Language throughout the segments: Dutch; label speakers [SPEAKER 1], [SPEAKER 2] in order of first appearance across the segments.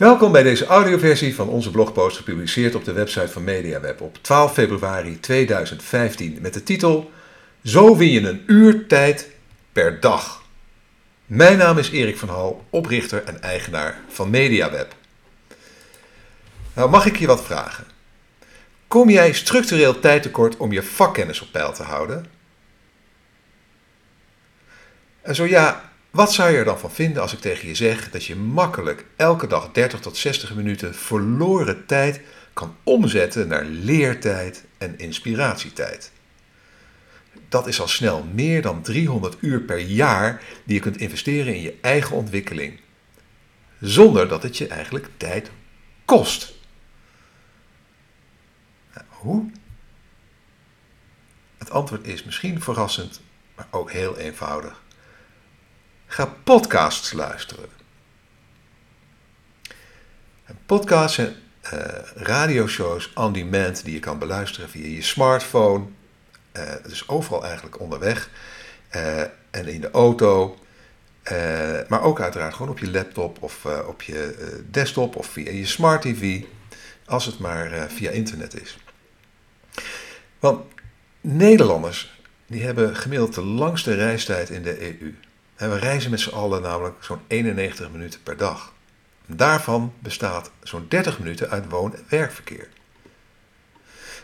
[SPEAKER 1] Welkom bij deze audioversie van onze blogpost gepubliceerd op de website van MediaWeb op 12 februari 2015 met de titel Zo win je een uur tijd per dag. Mijn naam is Erik van Hal, oprichter en eigenaar van MediaWeb. Nou, mag ik je wat vragen? Kom jij structureel tijd tekort om je vakkennis op peil te houden? En zo ja, wat zou je er dan van vinden als ik tegen je zeg dat je makkelijk elke dag 30 tot 60 minuten verloren tijd kan omzetten naar leertijd en inspiratietijd? Dat is al snel meer dan 300 uur per jaar die je kunt investeren in je eigen ontwikkeling, zonder dat het je eigenlijk tijd kost. Nou, hoe? Het antwoord is misschien verrassend, maar ook heel eenvoudig. Ga podcasts luisteren. En podcasts zijn uh, radioshows on demand die je kan beluisteren via je smartphone. Uh, dus overal eigenlijk onderweg. Uh, en in de auto. maar ook uiteraard gewoon op je laptop of op je desktop of via je smart TV. Als het maar via internet is. Want Nederlanders die hebben gemiddeld de langste reistijd in de EU. En we reizen met z'n allen namelijk zo'n 91 minuten per dag. Daarvan bestaat zo'n 30 minuten uit woon- en werkverkeer.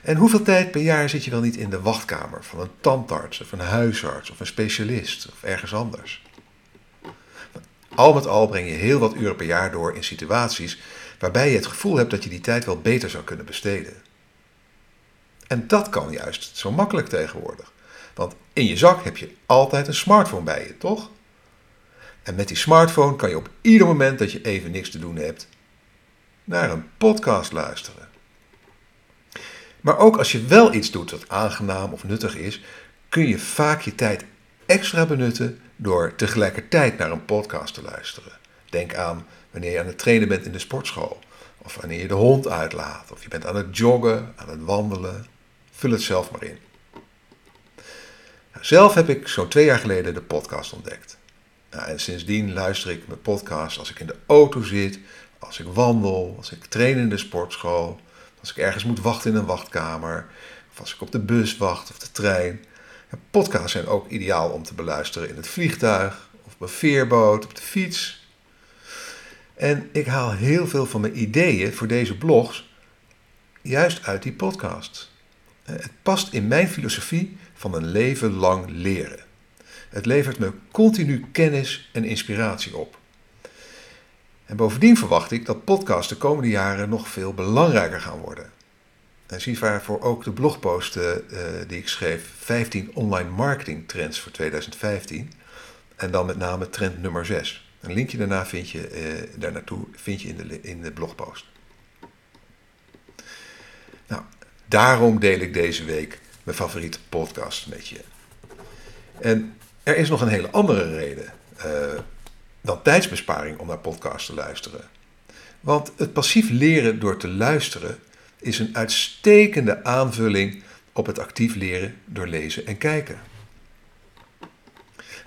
[SPEAKER 1] En hoeveel tijd per jaar zit je wel niet in de wachtkamer van een tandarts of een huisarts of een specialist of ergens anders? Al met al breng je heel wat uren per jaar door in situaties waarbij je het gevoel hebt dat je die tijd wel beter zou kunnen besteden. En dat kan juist zo makkelijk tegenwoordig. Want in je zak heb je altijd een smartphone bij je, toch? En met die smartphone kan je op ieder moment dat je even niks te doen hebt, naar een podcast luisteren. Maar ook als je wel iets doet wat aangenaam of nuttig is, kun je vaak je tijd extra benutten door tegelijkertijd naar een podcast te luisteren. Denk aan wanneer je aan het trainen bent in de sportschool, of wanneer je de hond uitlaat, of je bent aan het joggen, aan het wandelen. Vul het zelf maar in. Zelf heb ik zo'n twee jaar geleden de podcast ontdekt. Nou, en sindsdien luister ik mijn podcast als ik in de auto zit, als ik wandel, als ik train in de sportschool, als ik ergens moet wachten in een wachtkamer, of als ik op de bus wacht of de trein. podcasts zijn ook ideaal om te beluisteren in het vliegtuig, of op een veerboot, op de fiets. En ik haal heel veel van mijn ideeën voor deze blogs juist uit die podcast. Het past in mijn filosofie van een leven lang leren. Het levert me continu kennis en inspiratie op. En bovendien verwacht ik dat podcasts de komende jaren nog veel belangrijker gaan worden. En zie waarvoor ook de blogposten uh, die ik schreef, 15 online marketing trends voor 2015. En dan met name trend nummer 6. Een linkje daarna vind je, uh, daar naartoe vind je in de, in de blogpost. Nou, daarom deel ik deze week mijn favoriete podcast met je. En er is nog een hele andere reden uh, dan tijdsbesparing om naar podcasts te luisteren. Want het passief leren door te luisteren is een uitstekende aanvulling op het actief leren door lezen en kijken.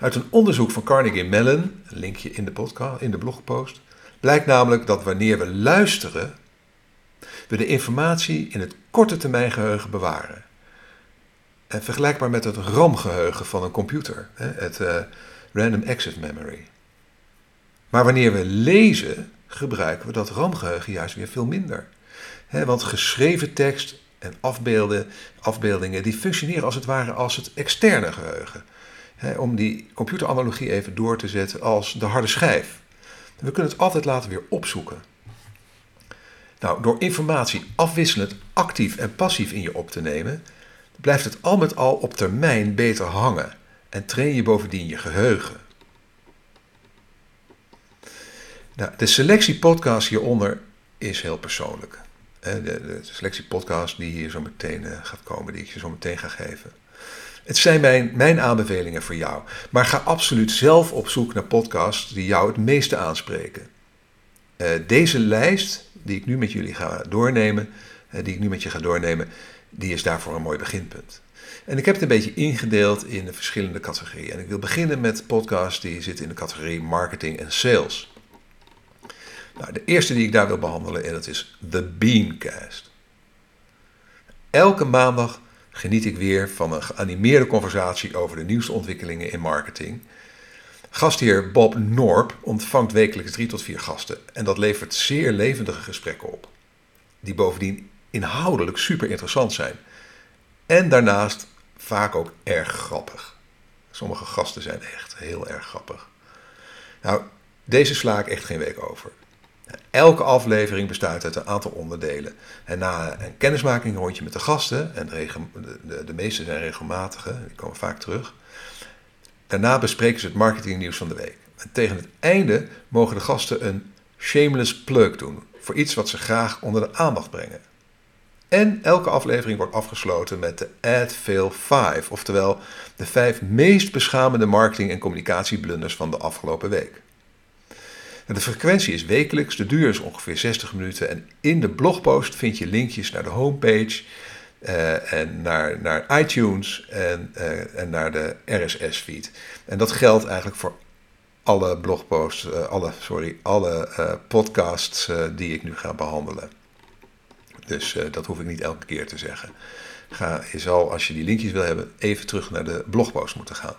[SPEAKER 1] Uit een onderzoek van Carnegie Mellon, een linkje in de, podcast, in de blogpost, blijkt namelijk dat wanneer we luisteren, we de informatie in het korte termijn geheugen bewaren. En vergelijkbaar met het RAM-geheugen van een computer, het uh, Random Access Memory. Maar wanneer we lezen, gebruiken we dat RAM-geheugen juist weer veel minder. want geschreven tekst en afbeelden, afbeeldingen die functioneren als het ware als het externe geheugen. om die computeranalogie even door te zetten als de harde schijf. We kunnen het altijd laten weer opzoeken. Nou, door informatie afwisselend actief en passief in je op te nemen, blijft het al met al op termijn beter hangen en train je bovendien je geheugen. Nou, de selectiepodcast hieronder is heel persoonlijk. De, de selectiepodcast die hier zo meteen eh, gaat komen, die ik je zo meteen ga geven. Het zijn mijn, mijn aanbevelingen voor jou. Maar ga absoluut zelf op zoek naar podcasts die jou het meeste aanspreken. Uh, deze lijst die ik nu met jullie ga doornemen, uh, die ik nu met je ga doornemen, die is daarvoor een mooi beginpunt. En ik heb het een beetje ingedeeld in de verschillende categorieën. En ik wil beginnen met podcasts die zitten in de categorie marketing en sales. Nou, de eerste die ik daar wil behandelen, en dat is The Beancast. Elke maandag geniet ik weer van een geanimeerde conversatie over de nieuwste ontwikkelingen in marketing. Gastheer Bob Norp ontvangt wekelijks drie tot vier gasten en dat levert zeer levendige gesprekken op, die bovendien inhoudelijk super interessant zijn. En daarnaast vaak ook erg grappig. Sommige gasten zijn echt heel erg grappig. Nou, deze sla ik echt geen week over. Elke aflevering bestaat uit een aantal onderdelen. En na een kennismaking rondje met de gasten, en de, de, de meeste zijn regelmatige, die komen vaak terug. Daarna bespreken ze het marketingnieuws van de week. En tegen het einde mogen de gasten een shameless plug doen voor iets wat ze graag onder de aandacht brengen. En elke aflevering wordt afgesloten met de Ad Fail 5, oftewel de vijf meest beschamende marketing- en communicatieblunders van de afgelopen week. De frequentie is wekelijks, de duur is ongeveer 60 minuten en in de blogpost vind je linkjes naar de homepage uh, en naar, naar iTunes en, uh, en naar de RSS-feed. En dat geldt eigenlijk voor alle blogposts, uh, alle, sorry, alle podcasts die ik nu ga behandelen. Dus dat hoef ik niet elke keer te zeggen. Ga, je zal, als je die linkjes wil hebben, even terug naar de blogpost moeten gaan.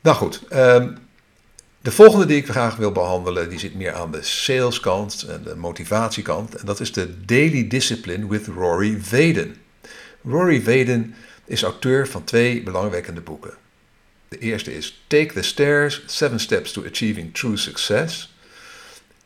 [SPEAKER 1] Nou goed, um, de volgende die ik graag wil behandelen, die zit meer aan de saleskant en de motivatiekant. En dat is de Daily Discipline with Rory Vaden. Rory Vaden is auteur van twee belangwekkende boeken. De eerste is Take the Stairs, Seven Steps to Achieving True Success.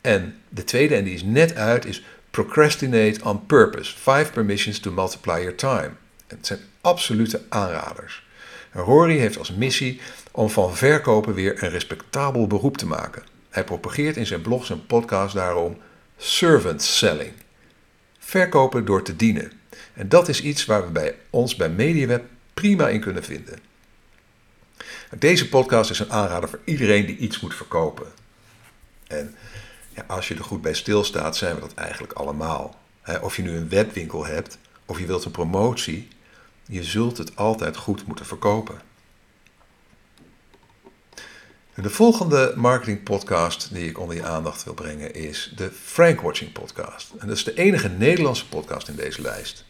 [SPEAKER 1] En de tweede, en die is net uit, is Procrastinate on Purpose, Five Permissions to Multiply Your Time. Het zijn absolute aanraders. Rory heeft als missie om van verkopen weer een respectabel beroep te maken. Hij propageert in zijn blogs en podcasts daarom servant selling. Verkopen door te dienen. En dat is iets waar we bij ons bij MediaWeb prima in kunnen vinden. Deze podcast is een aanrader voor iedereen die iets moet verkopen. En als je er goed bij stilstaat, zijn we dat eigenlijk allemaal. of je nu een webwinkel hebt of je wilt een promotie, je zult het altijd goed moeten verkopen. De volgende marketing podcast die ik onder je aandacht wil brengen is de Frank Watching podcast. En dat is de enige Nederlandse podcast in deze lijst.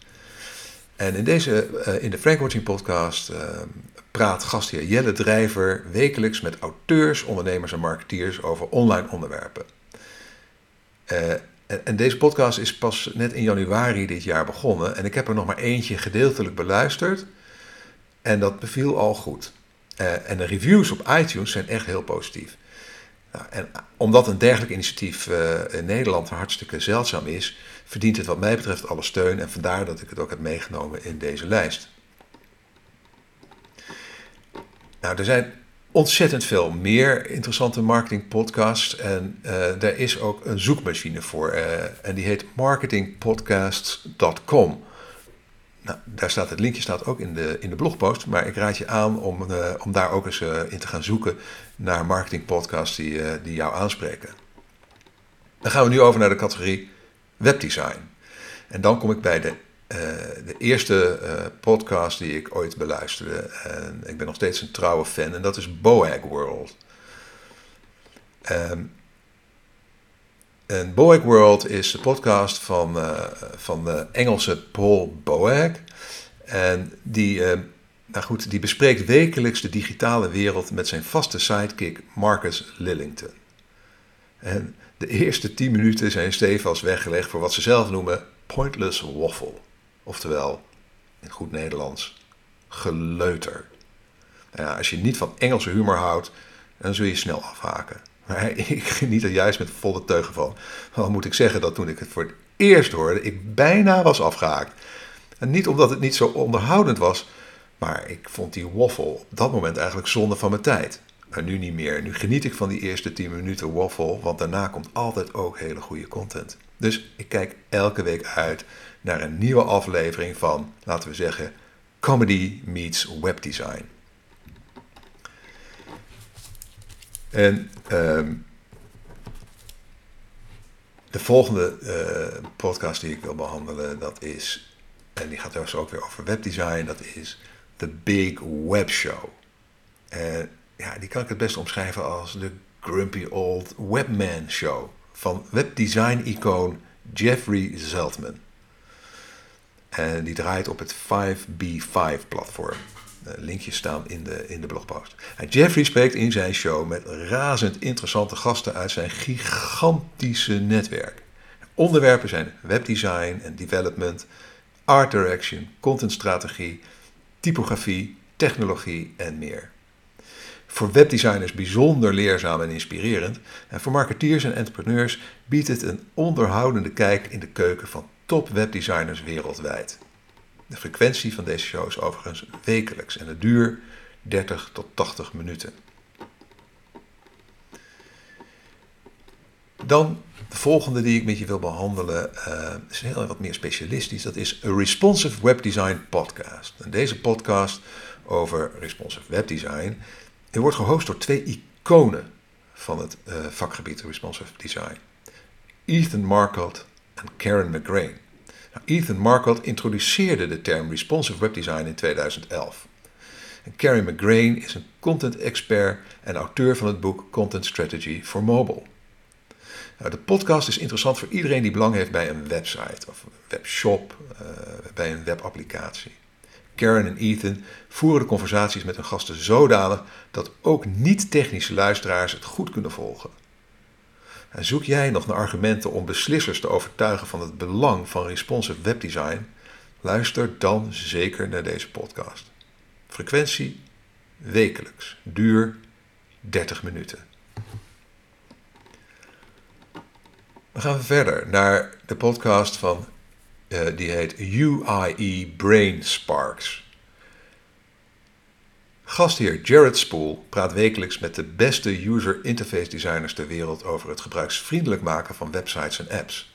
[SPEAKER 1] En in, deze, uh, in de Frank Watching podcast uh, praat gastheer Jelle Drijver wekelijks met auteurs, ondernemers en marketeers over online onderwerpen. Uh, en, deze podcast is pas net in januari dit jaar begonnen en ik heb er nog maar eentje gedeeltelijk beluisterd en dat beviel al goed. Uh, en de reviews op iTunes zijn echt heel positief. Nou, en omdat een dergelijk initiatief uh, in Nederland hartstikke zeldzaam is, verdient het wat mij betreft alle steun en vandaar dat ik het ook heb meegenomen in deze lijst. Nou, er zijn ontzettend veel meer interessante marketingpodcasts en uh, er is ook een zoekmachine voor en die heet marketingpodcasts.com. Nou, daar staat het linkje staat ook in de, in de blogpost. Maar ik raad je aan om, uh, om daar ook eens in te gaan zoeken naar marketingpodcasts die, die jou aanspreken. Dan gaan we nu over naar de categorie webdesign. En dan kom ik bij de, de eerste podcast die ik ooit beluisterde. En ik ben nog steeds een trouwe fan en dat is Boag World. Um, en Boag World is de podcast van, uh, van de Engelse Paul Boag. En die, nou goed, die bespreekt wekelijks de digitale wereld met zijn vaste sidekick Marcus Lillington. En de eerste tien minuten zijn stevast weggelegd voor wat ze zelf noemen pointless waffle. Oftewel, in goed Nederlands, geleuter. Nou als je niet van Engelse humor houdt, dan zul je snel afhaken. Maar ik geniet er juist met volle teugen van. Dan moet ik zeggen dat toen ik het voor het eerst hoorde, ik bijna was afgehaakt. En niet omdat het niet zo onderhoudend was, maar ik vond die waffle op dat moment eigenlijk zonde van mijn tijd. Maar nu niet meer. Nu geniet ik van die eerste 10 minuten waffle, want daarna komt altijd ook hele goede content. Dus ik kijk elke week uit naar een nieuwe aflevering van, laten we zeggen, Comedy Meets Webdesign. En um, de volgende uh, podcast die ik wil behandelen, dat is, en die gaat trouwens ook weer over webdesign, dat is The Big Web Show. En ja, die kan ik het best omschrijven als de Grumpy Old Webman Show van webdesign-icoon Jeffrey Zeltman. En die draait op het 5B5-platform. Linkjes staan in de, in de blogpost. Jeffrey spreekt in zijn show met razend interessante gasten uit zijn gigantische netwerk. Onderwerpen zijn webdesign en development, art direction, contentstrategie, typografie, technologie en meer. Voor webdesigners bijzonder leerzaam en inspirerend. En voor marketeers en entrepreneurs biedt het een onderhoudende kijk in de keuken van top webdesigners wereldwijd. De frequentie van deze show is overigens wekelijks en de duur 30 tot 80 minuten. Dan de volgende die ik met je wil behandelen uh, is heel wat meer specialistisch. Dat is een Responsive Web Design podcast. En deze podcast over responsive webdesign die wordt gehost door twee iconen van het uh, vakgebied responsive design. Ethan Marcotte en Karen McGrain. Nou, Ethan Marcotte introduceerde de term responsive webdesign in 2011. En Karen McGrain is een content expert en auteur van het boek Content Strategy for Mobile. Nou, de podcast is interessant voor iedereen die belang heeft bij een website of een webshop, uh, bij een webapplicatie. Karen en Ethan voeren de conversaties met hun gasten zodanig dat ook niet-technische luisteraars het goed kunnen volgen. En zoek jij nog naar argumenten om beslissers te overtuigen van het belang van responsive webdesign? Luister dan zeker naar deze podcast. Frequentie wekelijks, duur 30 minuten. Dan gaan we verder naar de podcast van, uh, die heet UIE Brain Sparks. Gastheer Jared Spoel praat wekelijks met de beste user interface designers ter wereld over het gebruiksvriendelijk maken van websites en apps.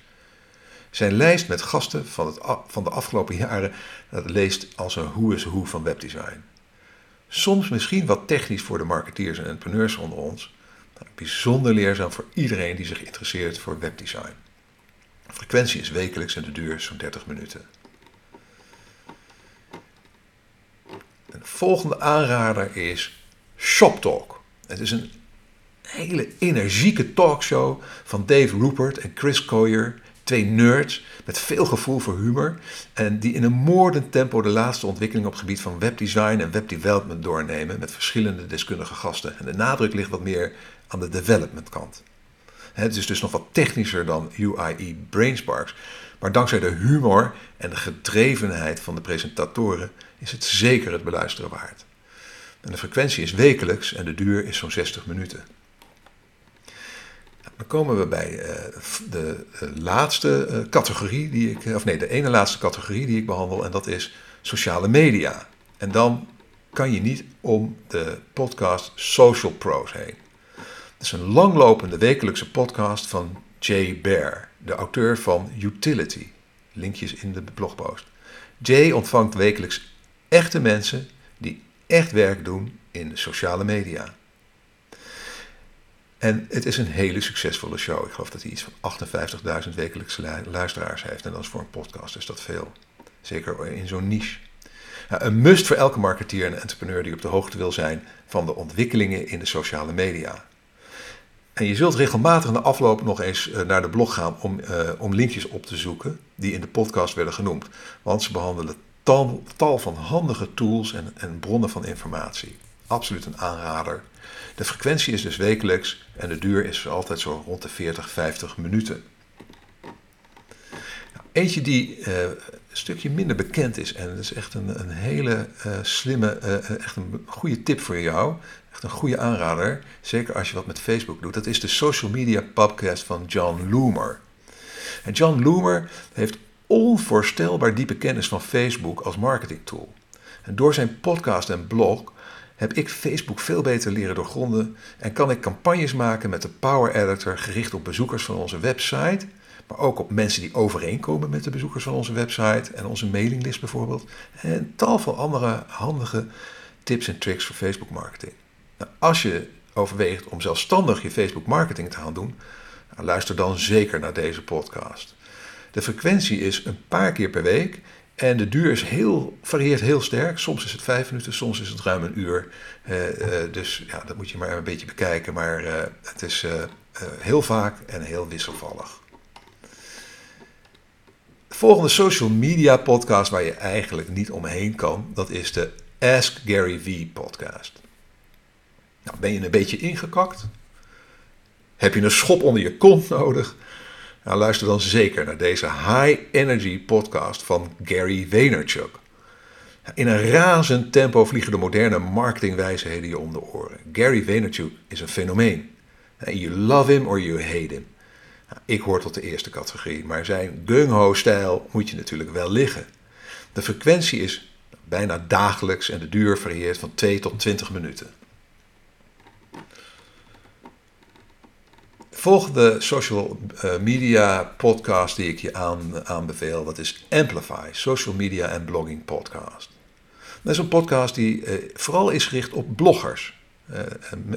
[SPEAKER 1] Zijn lijst met gasten van, het, van de afgelopen jaren dat leest als een hoe is hoe van webdesign. Soms misschien wat technisch voor de marketeers en entrepreneurs onder ons, maar bijzonder leerzaam voor iedereen die zich interesseert voor webdesign. De frequentie is wekelijks en de duur zo'n 30 minuten. Een volgende aanrader is Shop Talk. Het is een hele energieke talkshow van Dave Rupert en Chris Coyer. Twee nerds met veel gevoel voor humor. En die in een moordend tempo de laatste ontwikkelingen op het gebied van webdesign en webdevelopment doornemen. Met verschillende deskundige gasten. En de nadruk ligt wat meer aan de development kant. Het is dus nog wat technischer dan UIE Brainsparks. Maar dankzij de humor en de gedrevenheid van de presentatoren is het zeker het beluisteren waard. En de frequentie is wekelijks en de duur is zo'n 60 minuten. Dan komen we bij eh, de laatste eh, categorie die ik, of nee, de ene laatste categorie die ik behandel en dat is sociale media. En dan kan je niet om de podcast Social Pros heen. Het is een langlopende wekelijkse podcast van Jay Bear, de auteur van Utility. Linkjes in de blogpost. Jay ontvangt wekelijks echte mensen die echt werk doen in de sociale media. En het is een hele succesvolle show. Ik geloof dat hij iets van 58.000 wekelijkse luisteraars heeft. En dat is voor een podcast is dat veel. Zeker in zo'n niche. Nou, een must voor elke marketeer en entrepreneur die op de hoogte wil zijn van de ontwikkelingen in de sociale media. En je zult regelmatig na afloop nog eens eh, naar de blog gaan om, uh, om linkjes op te zoeken die in de podcast werden genoemd. Want ze behandelen tal, van handige tools en, en bronnen van informatie. Absoluut een aanrader. De frequentie is dus wekelijks en de duur is altijd zo rond de 40, 50 minuten. Nou, eentje die een stukje minder bekend is en dat is echt een, een hele slimme, echt een goede tip voor jou Echt een goede aanrader, zeker als je wat met Facebook doet. Dat is de Social Media Podcast van John Loomer. En John Loomer heeft onvoorstelbaar diepe kennis van Facebook als marketingtool. En door zijn podcast en blog heb ik Facebook veel beter leren doorgronden en kan ik campagnes maken met de Power Editor gericht op bezoekers van onze website, maar ook op mensen die overeenkomen met de bezoekers van onze website en onze mailinglist bijvoorbeeld. En tal van andere handige tips en tricks voor Facebook marketing. Nou, als je overweegt om zelfstandig je Facebook marketing te gaan doen, nou, luister dan zeker naar deze podcast. De frequentie is een paar keer per week en de duur is heel, varieert heel sterk. Soms is het vijf minuten, soms is het ruim een uur. Uh, uh, dus ja, dat moet je maar een beetje bekijken. Maar uh, het is heel vaak en heel wisselvallig. De volgende social media podcast waar je eigenlijk niet omheen kan, dat is de Ask Gary V podcast. Nou, ben je een beetje ingekakt? Heb je een schop onder je kont nodig? Nou, luister dan zeker naar deze high energy podcast van Gary Vaynerchuk. In een razend tempo vliegen de moderne marketingwijsheden je om de oren. Gary Vaynerchuk is een fenomeen. You love him or you hate him. Ik hoor tot de eerste categorie, maar zijn gung-ho-stijl moet je natuurlijk wel liggen. De frequentie is bijna dagelijks en de duur varieert van 2 tot 20 minuten. De volgende social eh, media podcast die ik je aan, aanbeveel, dat is Amplify, Social Media en Blogging Podcast. Dat is een podcast die eh, vooral is gericht op bloggers, uh,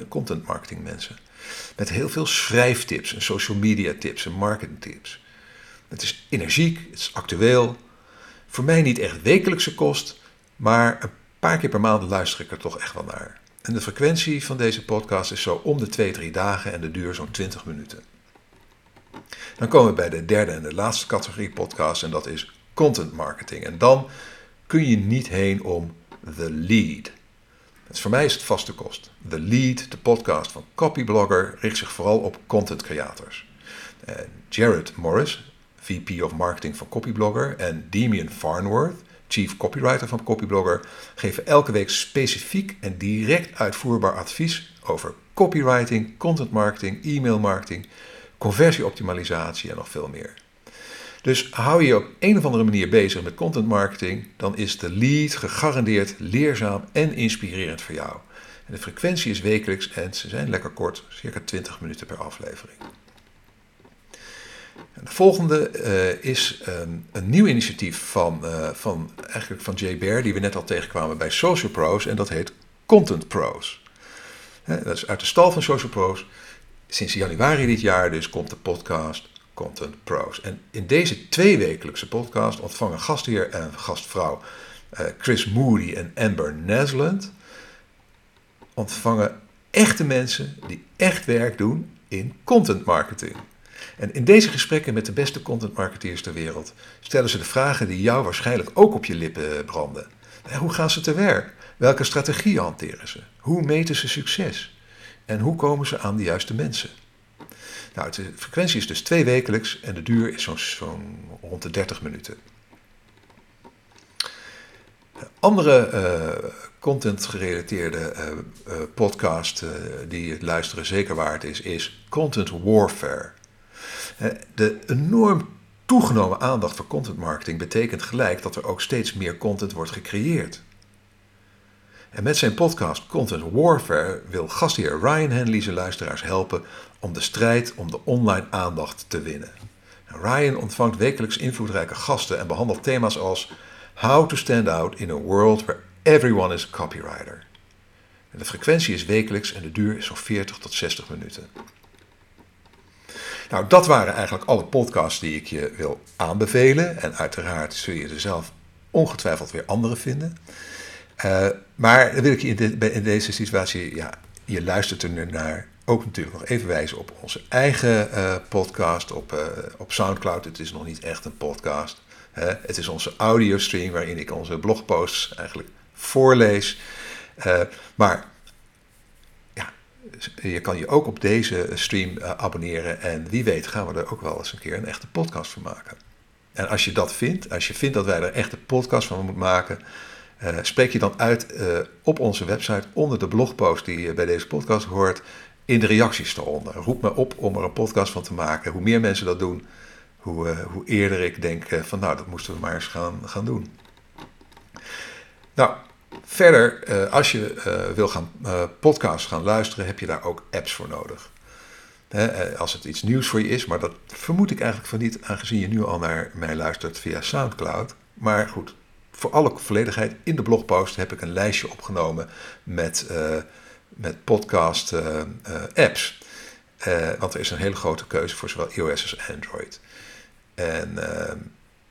[SPEAKER 1] content marketing mensen. Met heel veel schrijftips en social media tips en marketing tips. Het is energiek, het is actueel. Voor mij niet echt wekelijkse kost, maar een paar keer per maand luister ik er toch echt wel naar. En de frequentie van deze podcast is zo om de 2, 3 dagen en de duur zo'n 20 minuten. Dan komen we bij de derde en de laatste categorie podcast en dat is content marketing. En dan kun je niet heen om The Lead. Dus voor mij is het vaste kost. The Lead, de podcast van Copyblogger, richt zich vooral op content creators. Jared Morris, VP of Marketing van Copyblogger, en Demian Farnworth, Chief Copywriter van Copyblogger, geven elke week specifiek en direct uitvoerbaar advies over copywriting, content marketing, e-mail marketing, conversieoptimalisatie en nog veel meer. Dus hou je op een of andere manier bezig met content marketing, dan is de lead gegarandeerd leerzaam en inspirerend voor jou. En de frequentie is wekelijks en ze zijn lekker kort, circa 20 minuten per aflevering. De volgende uh, is een nieuw initiatief van, uh, van, eigenlijk van Jay Bear, die we net al tegenkwamen bij Social Pros, en dat heet Content Pros. dat is uit de stal van Social Pros. Sinds januari dit jaar dus komt de podcast Content Pros. En in deze tweewekelijkse podcast ontvangen gastheer en gastvrouw uh, Chris Moody en Amber Nesland ontvangen echte mensen die echt werk doen in content marketing. En in deze gesprekken met de beste content marketeers ter wereld stellen ze de vragen die jou waarschijnlijk ook op je lippen branden. Hoe gaan ze te werk? Welke strategieën hanteren ze? Hoe meten ze succes? En hoe komen ze aan de juiste mensen? Nou, de frequentie is dus twee wekelijks en de duur is zo'n zo rond de 30 minuten. Andere uh, content-gerelateerde uh, uh, podcast die het luisteren zeker waard is, is Content Warfare. de enorm toegenomen aandacht voor content marketing betekent gelijk dat er ook steeds meer content wordt gecreëerd. En met zijn podcast Content Warfare wil gastheer Ryan Henley zijn luisteraars helpen om de strijd om de online aandacht te winnen. Ryan ontvangt wekelijks invloedrijke gasten en behandelt thema's als How to stand out in a world where everyone is a copywriter. de frequentie is wekelijks en de duur is zo'n 40 tot 60 minuten. Nou, dat waren eigenlijk alle podcasts die ik je wil aanbevelen. En uiteraard zul je er zelf ongetwijfeld weer andere vinden. Uh, maar dan wil ik je in, deze situatie, ja, je luistert er naar, ook natuurlijk nog even wijzen op onze eigen uh, podcast op, uh, op Soundcloud. Het is nog niet echt een podcast. Hè? Het is onze audiostream waarin ik onze blogposts eigenlijk voorlees. maar ja, je kan je ook op deze stream abonneren en wie weet gaan we er ook wel eens een keer een echte podcast van maken. En als je dat vindt, als je vindt dat wij er een echte podcast van moeten maken, uh, spreek je dan uit uh, op onze website onder de blogpost die je bij deze podcast hoort, in de reacties eronder. Roep me op om er een podcast van te maken. Hoe meer mensen dat doen, hoe, uh, hoe eerder ik denk van nou, dat moesten we maar eens gaan, gaan doen. Nou, verder, als je wil gaan podcasts gaan luisteren, heb je daar ook apps voor nodig. als het iets nieuws voor je is, maar dat vermoed ik eigenlijk van niet, aangezien je nu al naar mij luistert via SoundCloud. Maar goed, voor alle volledigheid, in de blogpost heb ik een lijstje opgenomen met, uh, met podcast uh, uh, apps. want er is een hele grote keuze voor zowel iOS als Android. En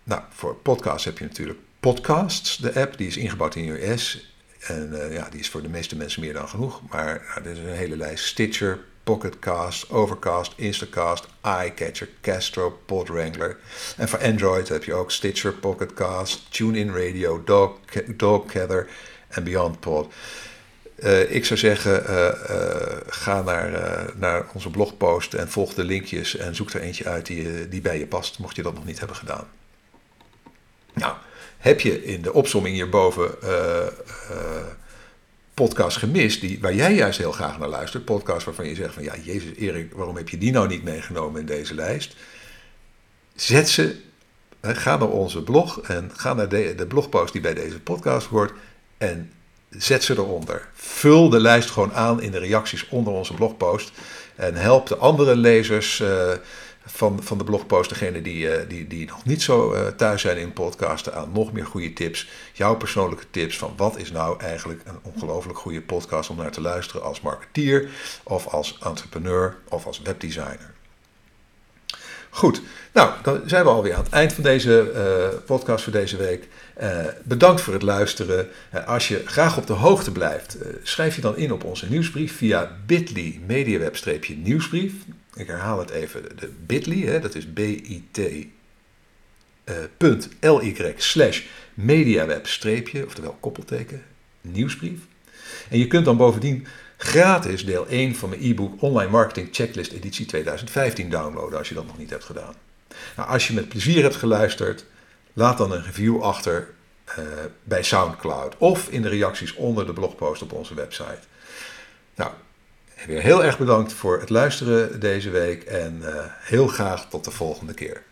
[SPEAKER 1] nou, voor podcasts heb je natuurlijk Podcasts, de app, die is ingebouwd in iOS. En ja, die is voor de meeste mensen meer dan genoeg. Maar nou, er is een hele lijst. Stitcher, Pocketcast, Overcast, Instacast, iCatcher, Castro, Podwrangler. En voor Android heb je ook Stitcher, Pocketcast, TuneIn Radio, Dog, Dogcather en BeyondPod. Uh, ik zou zeggen, uh, uh, ga naar, naar onze blogpost en volg de linkjes en zoek er eentje uit die, die bij je past, mocht je dat nog niet hebben gedaan. Nou, heb je in de opsomming hierboven podcast gemist, die, waar jij juist heel graag naar luistert, podcast waarvan je zegt van ja, Jezus Erik, waarom heb je die nou niet meegenomen in deze lijst? Zet ze, ga naar onze blog en ga naar de, de blogpost die bij deze podcast hoort en zet ze eronder. Vul de lijst gewoon aan in de reacties onder onze blogpost en help de andere lezers uh, van, van de blogpost, degene die, uh, die, die nog niet zo uh, thuis zijn in podcasten, aan nog meer goede tips. Jouw persoonlijke tips van wat is nou eigenlijk een ongelooflijk goede podcast om naar te luisteren als marketeer of als entrepreneur of als webdesigner. Goed, nou, dan zijn we alweer aan het eind van deze uh, podcast voor deze week. Bedankt voor het luisteren. Als je graag op de hoogte blijft, schrijf je dan in op onze nieuwsbrief via bit.ly mediaweb-nieuwsbrief. Ik herhaal het even, de bit.ly, hè, dat is bit.ly slash mediaweb oftewel koppelteken, nieuwsbrief. En je kunt dan bovendien gratis deel 1 van mijn e-book Online Marketing Checklist editie 2015 downloaden als je dat nog niet hebt gedaan. Nou, als je met plezier hebt geluisterd, laat dan een review achter uh, bij SoundCloud of in de reacties onder de blogpost op onze website. Nou, weer heel erg bedankt voor het luisteren deze week en uh, heel graag tot de volgende keer.